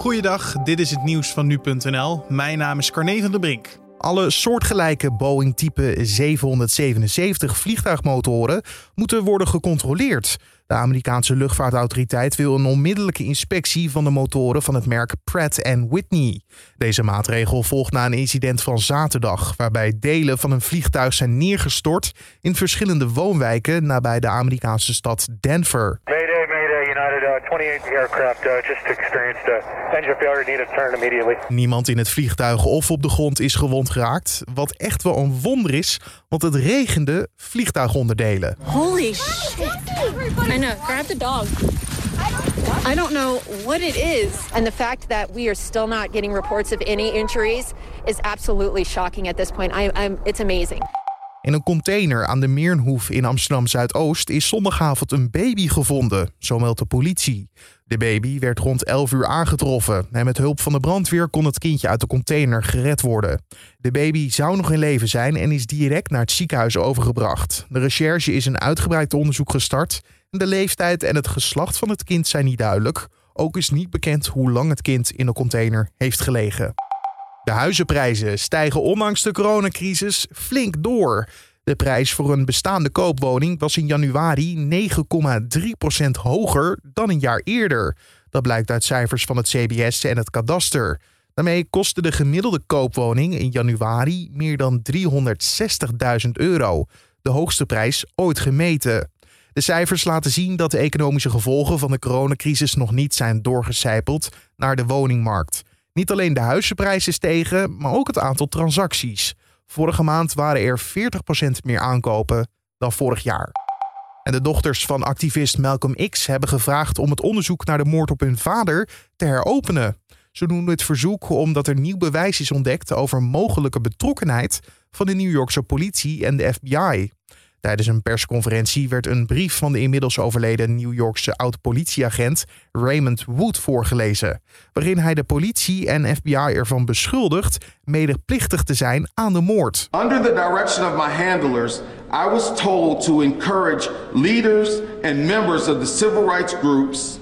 Goeiedag, dit is het nieuws van nu.nl. Mijn naam is Carne van der Brink. Alle soortgelijke Boeing type 777 vliegtuigmotoren moeten worden gecontroleerd. De Amerikaanse luchtvaartautoriteit wil een onmiddellijke inspectie van de motoren van het merk Pratt Whitney. Deze maatregel volgt na een incident van zaterdag, waarbij delen van een vliegtuig zijn neergestort in verschillende woonwijken nabij de Amerikaanse stad Denver. 28 aircraft uh, just experienced a engine failure, needed to turn immediately. Niemand in het vliegtuig of op de grond is gewond geraakt. Wat echt wel een wonder is, want het regende vliegtuigonderdelen. Holy shit. I know, grab the dog. I don't know what it is. And the fact that we are still not getting reports of any injuries is absolutely shocking at this point. I, I'm, it's amazing. In een container aan de Meernhoef in Amsterdam Zuidoost is zondagavond een baby gevonden, zo meldt de politie. De baby werd rond 11 uur aangetroffen en met hulp van de brandweer kon het kindje uit de container gered worden. De baby zou nog in leven zijn en is direct naar het ziekenhuis overgebracht. De recherche is een uitgebreid onderzoek gestart. De leeftijd en het geslacht van het kind zijn niet duidelijk. Ook is niet bekend hoe lang het kind in de container heeft gelegen. De huizenprijzen stijgen ondanks de coronacrisis flink door. De prijs voor een bestaande koopwoning was in januari 9,3% hoger dan een jaar eerder. Dat blijkt uit cijfers van het CBS en het kadaster. Daarmee kostte de gemiddelde koopwoning in januari meer dan 360.000 euro, de hoogste prijs ooit gemeten. De cijfers laten zien dat de economische gevolgen van de coronacrisis nog niet zijn doorgecijpeld naar de woningmarkt. Niet alleen de huizenprijzen stegen, maar ook het aantal transacties. Vorige maand waren er 40% meer aankopen dan vorig jaar. En de dochters van activist Malcolm X hebben gevraagd om het onderzoek naar de moord op hun vader te heropenen. Ze doen het verzoek omdat er nieuw bewijs is ontdekt over mogelijke betrokkenheid van de New Yorkse politie en de FBI. Tijdens een persconferentie werd een brief van de inmiddels overleden New Yorkse oud-politieagent Raymond Wood voorgelezen, waarin hij de politie en FBI ervan beschuldigt medeplichtig te zijn aan de moord. Under the direction of my handlers, I was told to encourage leaders and members of the civil rights groups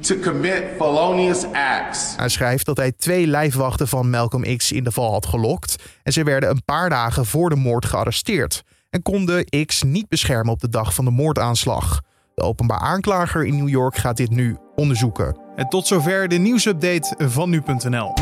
to commit felonious acts. Hij schrijft dat hij twee lijfwachten van Malcolm X in de val had gelokt en ze werden een paar dagen voor de moord gearresteerd en konden X niet beschermen op de dag van de moordaanslag. De openbaar aanklager in New York gaat dit nu onderzoeken. En tot zover de nieuwsupdate van nu.nl.